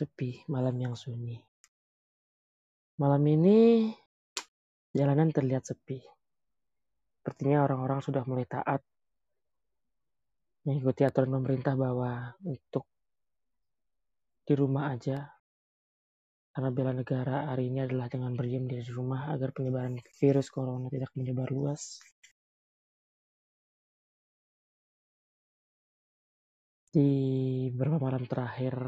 Sepi, malam yang sunyi. Malam ini jalanan terlihat sepi. Sepertinya orang-orang sudah mulai taat mengikuti aturan pemerintah bahwa untuk di rumah aja. Karena bela negara hari ini adalah dengan berdiam di rumah agar penyebaran virus corona tidak menyebar luas. Di beberapa malam terakhir,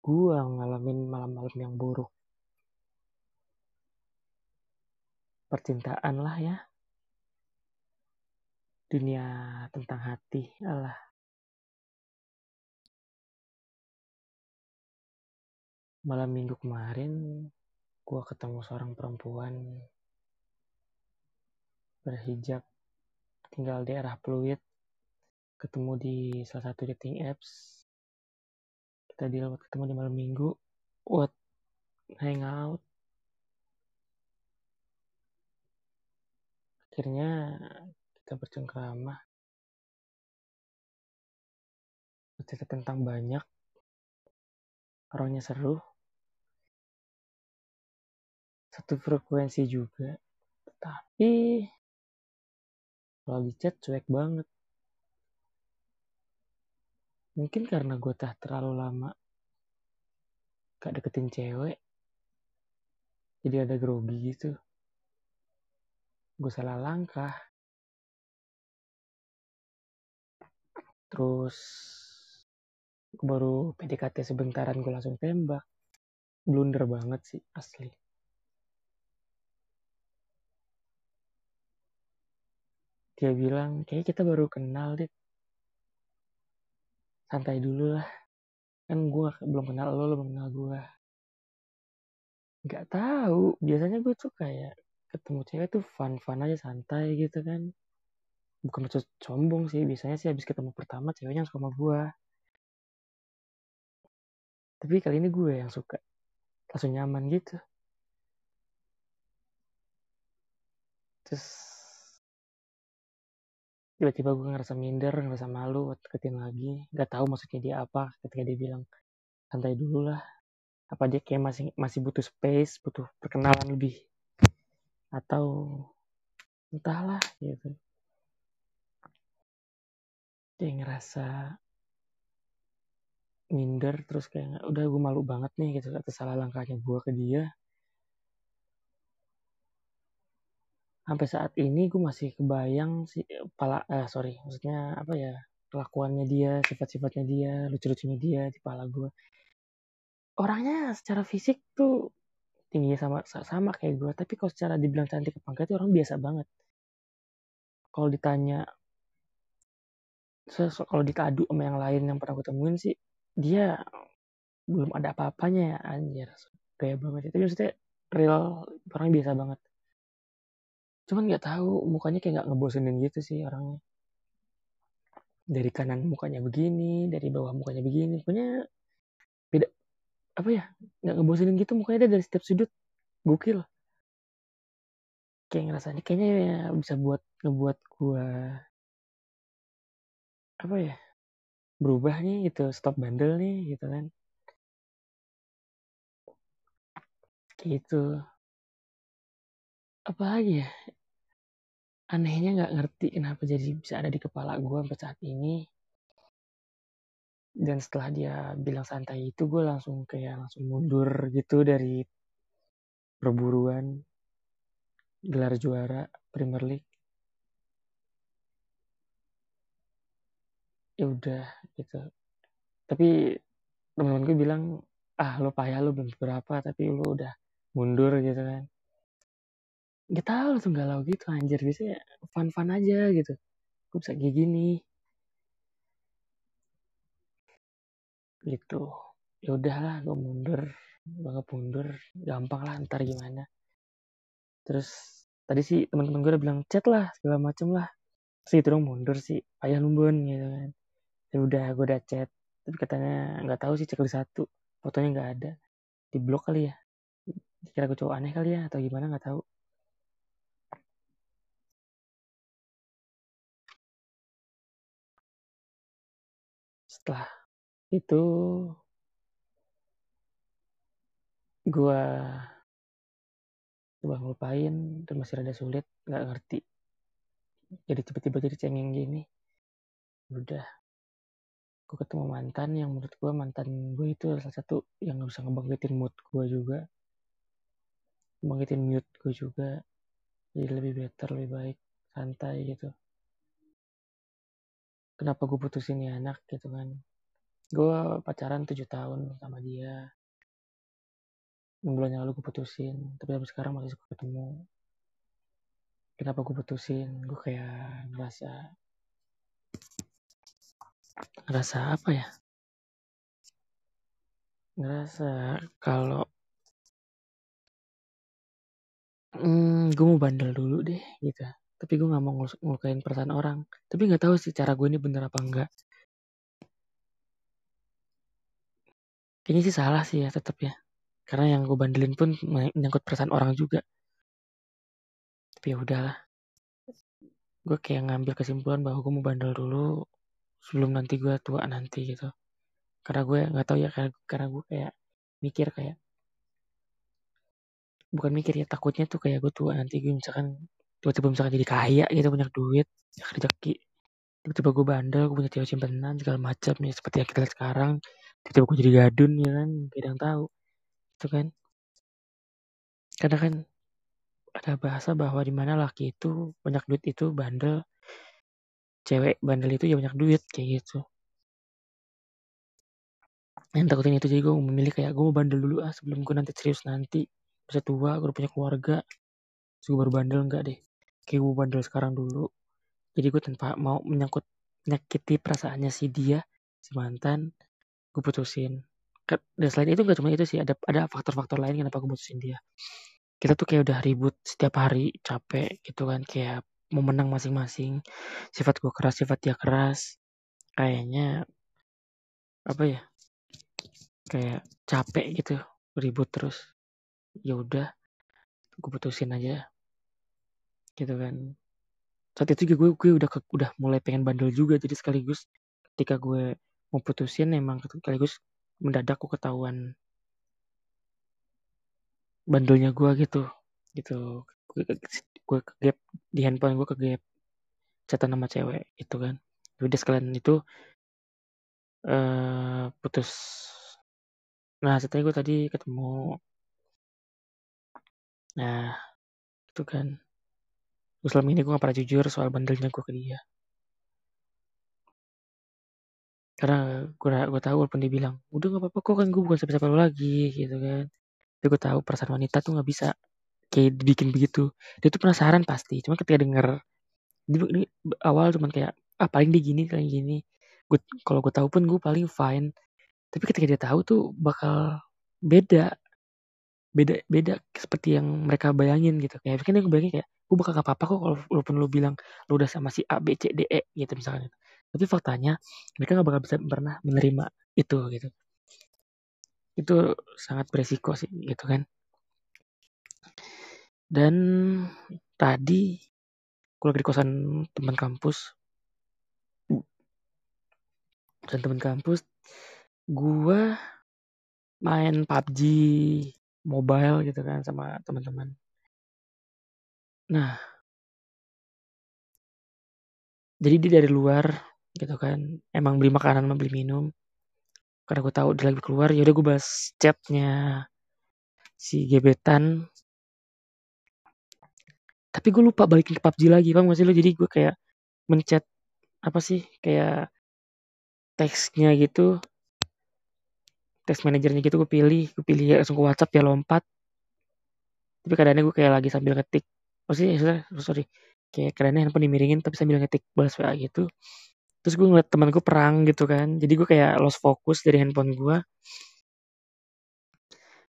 gua ngalamin malam-malam yang buruk. Percintaan lah ya. Dunia tentang hati, Allah. Malam minggu kemarin, gua ketemu seorang perempuan berhijab tinggal di daerah Pluit ketemu di salah satu dating apps kita deal buat ketemu di malam minggu buat hangout. Akhirnya kita bercengkrama. Cerita tentang banyak. Orangnya seru. Satu frekuensi juga. Tapi kalau di chat cuek banget mungkin karena gue tak terlalu lama gak deketin cewek jadi ada grogi gitu. Gue salah langkah. Terus baru PDKT sebentaran gue langsung tembak. Blunder banget sih asli. Dia bilang kayak kita baru kenal deh santai dulu lah. Kan gue belum kenal lo lo belum kenal gue nggak tahu. Biasanya gue tuh kayak ketemu cewek tuh fun fun aja santai gitu kan. Bukan maksud sombong sih biasanya sih habis ketemu pertama ceweknya suka sama gue tapi kali ini gue yang suka. Langsung nyaman gitu. Terus tiba-tiba gue ngerasa minder ngerasa malu deketin lagi. Gak tahu maksudnya dia apa ketika dia bilang santai dulu lah. Apa dia kayak masih masih butuh space butuh perkenalan lebih? Atau entahlah gitu. Dia ngerasa minder terus kayak udah gue malu banget nih gitu atas salah langkahnya gue ke dia sampai saat ini gue masih kebayang sih pala eh sorry maksudnya apa ya kelakuannya dia sifat-sifatnya dia lucu-lucunya dia di kepala gue orangnya secara fisik tuh tingginya sama sama kayak gue tapi kalau secara dibilang cantik apa enggak itu orang biasa banget. Kalau ditanya kalau ditadu sama yang lain yang pernah gue temuin sih dia belum ada apa-apanya ya anjir gaya banget itu maksudnya real orang biasa banget cuman nggak tahu mukanya kayak nggak ngebosenin gitu sih orangnya. Dari kanan mukanya begini dari bawah mukanya begini punya beda apa ya nggak ngebosenin gitu mukanya dia dari setiap sudut gokil. Kayak ngerasa ini kayaknya ya bisa buat ngebuat gua apa ya berubah nih gitu stop bandel nih gitu kan. Gitu. Apa lagi ya anehnya nggak ngerti kenapa jadi bisa ada di kepala gue sampai saat ini. Dan setelah dia bilang santai itu gue langsung kayak langsung mundur gitu dari perburuan gelar juara Premier League. Ya udah gitu. Tapi teman-teman gue bilang ah lo payah lo belum berapa tapi lo udah mundur gitu kan gak tau langsung galau gitu. Anjir biasanya fun fun aja gitu. Gue bisa kayak gini? Gitu. Ya udahlah gue mundur. Banget mundur. Gampang lah ntar gimana. Terus tadi sih teman-teman gue udah bilang chat lah segala macem lah. Sih itu dong mundur sih ayah lumbun gitu kan. Ya udah gue udah chat. Tapi katanya nggak tahu sih cek di satu. Fotonya nggak ada. Di blok kali ya. Kira gue cowok aneh kali ya atau gimana nggak tahu setelah itu gue coba ngelupain dan masih rada sulit nggak ngerti. Jadi tiba-tiba jadi cengeng gini. Udah. Gue ketemu mantan yang menurut gue mantan gue itu salah satu yang bisa ngebangkitin mood gue juga. Ngebangkitin mood gue juga. Jadi lebih better lebih baik santai gitu kenapa gue putusin nih anak gitu kan. Gue pacaran tujuh tahun sama dia. Bulan yang lalu gue putusin tapi sampai sekarang masih suka ketemu. Kenapa gue putusin? Gue kayak ngerasa ngerasa apa ya? Ngerasa kalau hmm, gue mau bandel dulu deh gitu tapi gue nggak mau ngelukain perasaan orang. Tapi nggak tahu sih cara gue ini bener apa enggak kayaknya sih salah sih ya tetap ya. Karena yang gue bandelin pun menyangkut perasaan orang juga. Tapi ya udahlah. Gue kayak ngambil kesimpulan bahwa gue mau bandel dulu sebelum nanti gue tua nanti gitu. Karena gue nggak tahu ya karena, karena gue kayak mikir kayak bukan mikir ya takutnya tuh kayak gue tua nanti gue misalkan tiba-tiba misalkan jadi kaya gitu banyak duit rezeki. Tiba-tiba gue bandel gue punya cewek simpenan segala macam ya seperti yang kita lihat sekarang. Tiba-tiba gue jadi gadun ya kan? Gak yang tahu. Itu kan? Karena kan ada bahasa bahwa di mana laki itu banyak duit itu bandel cewek bandel itu ya banyak duit kayak gitu. Yang takutin itu jadi gue memilih kayak gue mau bandel dulu ah sebelum gue nanti serius nanti. Bisa tua gue udah punya keluarga. Terus gue baru bandel enggak deh gue bandel sekarang dulu. Jadi gue tanpa mau menyangkut menyakiti perasaannya si dia si mantan gue putusin. Dan selain itu gak cuma itu sih ada ada faktor-faktor lain kenapa gue putusin dia. Kita tuh kayak udah ribut setiap hari capek gitu kan kayak mau menang masing-masing. Sifat gue keras sifat dia keras. Kayaknya apa ya kayak capek gitu ribut terus. Ya udah gue putusin aja gitu kan. Saat itu juga gue gue udah udah mulai pengen bandel juga jadi sekaligus ketika gue mau putusin emang sekaligus mendadak gue ketahuan bandelnya gue gitu gitu. Gue, gue ke gap di handphone gue ke gap catatan nama cewek itu kan. Udah sekalian itu uh, putus. Nah setelah gue tadi ketemu nah itu kan gue selama ini gue gak pernah jujur soal bandelnya gue ke dia. Karena gue gue tahu walaupun dia bilang udah gak apa-apa kok kan gue bukan siapa-siapa lo lagi gitu kan. Tapi gue tahu perasaan wanita tuh gak bisa kayak dibikin begitu. Dia tuh penasaran pasti cuma ketika denger dia, dia awal cuman kayak ah paling dia gini paling gini. Gue kalau gue tahu pun gue paling fine. Tapi ketika dia tahu tuh bakal beda. Beda beda seperti yang mereka bayangin gitu. Kayak kan gue bayangin kayak gue bakal gak apa-apa kok walaupun lo bilang lo udah sama si A B C D E gitu misalnya tapi faktanya mereka nggak bakal bisa pernah menerima itu gitu. Itu sangat beresiko sih gitu kan. Dan tadi gue lagi di kosan teman kampus dan teman kampus gue main PUBG mobile gitu kan sama teman-teman nah. Jadi dia dari luar gitu kan. Emang beli makanan sama beli minum. Karena gue tahu dia lagi keluar ya udah gue bahas chatnya si gebetan. Tapi gue lupa balikin ke PUBG lagi bang masih lo? Jadi gue kayak mencet apa sih kayak teksnya gitu. Teks manajernya gitu gue pilih. Gue pilih langsung ke WhatsApp ya lompat. Tapi keadaannya gue kayak lagi sambil ngetik maksudnya sorry kayak keadaannya handphone dimiringin tapi sambil ngetik balas WA gitu. Terus gue ngeliat teman gue perang gitu kan. Jadi gue kayak lost fokus dari handphone gue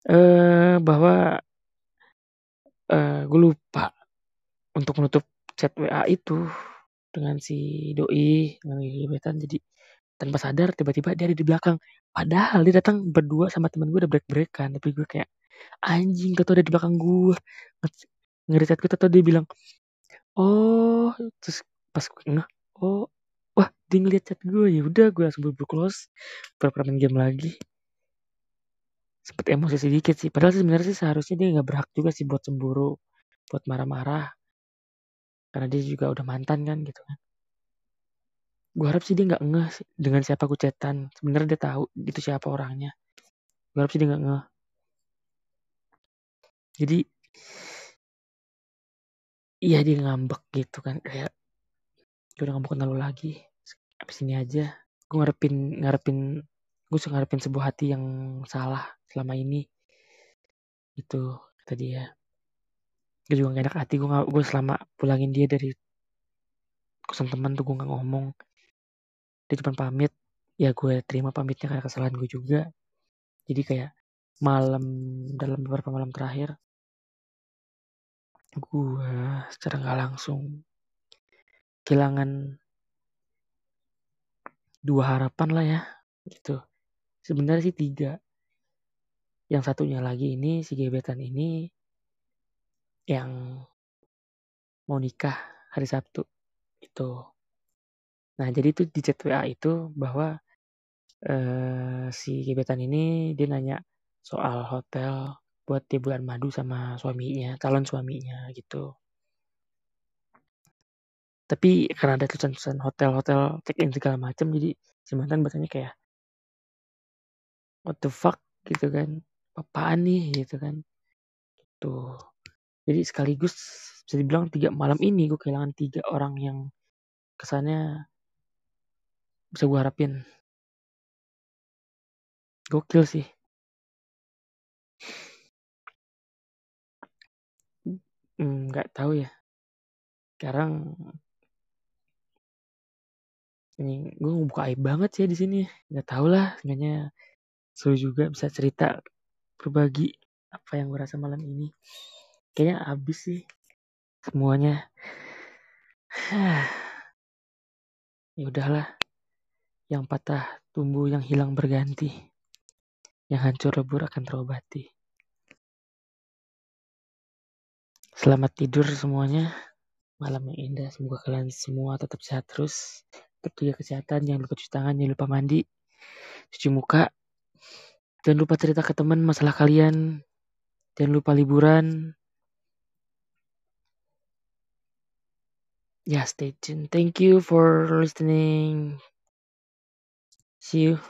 eh bahwa eh gue lupa untuk menutup chat WA itu dengan si doi dengan gebetan. Jadi tanpa sadar tiba-tiba dia ada di belakang. Padahal dia datang berdua sama teman gue udah break breakan tapi gue kayak anjing tau ada di belakang gue ngeriset gue tau dia bilang oh terus pas gue nah oh wah dia ngeliat chat gue ya udah gue langsung buru close pura main game lagi. Sempet emosi sedikit sih padahal sebenarnya sih seharusnya dia nggak berhak juga sih buat cemburu buat marah-marah. Karena dia juga udah mantan kan gitu kan. Gue harap sih dia nggak ngeh dengan siapa aku cetan sebenarnya dia tahu itu siapa orangnya. Gue harap sih dia nggak ngeh. Jadi iya dia ngambek gitu kan kayak gue udah kenal lu lagi. Abis ini aja gue ngarepin ngarepin gue ngarepin sebuah hati yang salah selama ini. Itu kata dia. Gue juga gak enak hati gue gak, gue selama pulangin dia dari kosan teman tuh gue gak ngomong. Dia cuma pamit ya gue terima pamitnya karena kesalahan gue juga. Jadi kayak malam dalam beberapa malam terakhir gue secara nggak langsung kehilangan dua harapan lah ya gitu. Sebenarnya sih tiga. Yang satunya lagi ini si gebetan ini yang mau nikah hari Sabtu itu nah jadi itu di chat WA itu bahwa uh, si gebetan ini dia nanya soal hotel buat di bulan madu sama suaminya calon suaminya gitu. Tapi karena ada tulisan-tulisan hotel-hotel check-in segala macam jadi si mantan bacanya kayak what the fuck? gitu kan. Apaan nih? gitu kan. Tuh jadi sekaligus bisa dibilang tiga malam ini gue kehilangan tiga orang yang kesannya bisa gue harapin. Gokil sih nggak hmm, tahu ya. Sekarang ini gue buka aib banget sih di sini. Nggak tau lah sebenarnya seru juga bisa cerita berbagi apa yang gue rasa malam ini. Kayaknya habis sih semuanya. Ya udahlah yang patah tumbuh yang hilang berganti. Yang hancur lebur akan terobati selamat tidur semuanya. Malam yang indah. Semoga kalian semua tetap sehat terus. Tetap kesehatan. Jangan lupa cuci tangan. Jangan lupa mandi. Cuci muka. Jangan lupa cerita ke teman masalah kalian. Jangan lupa liburan. Ya yeah, stay tuned thank you for listening. See you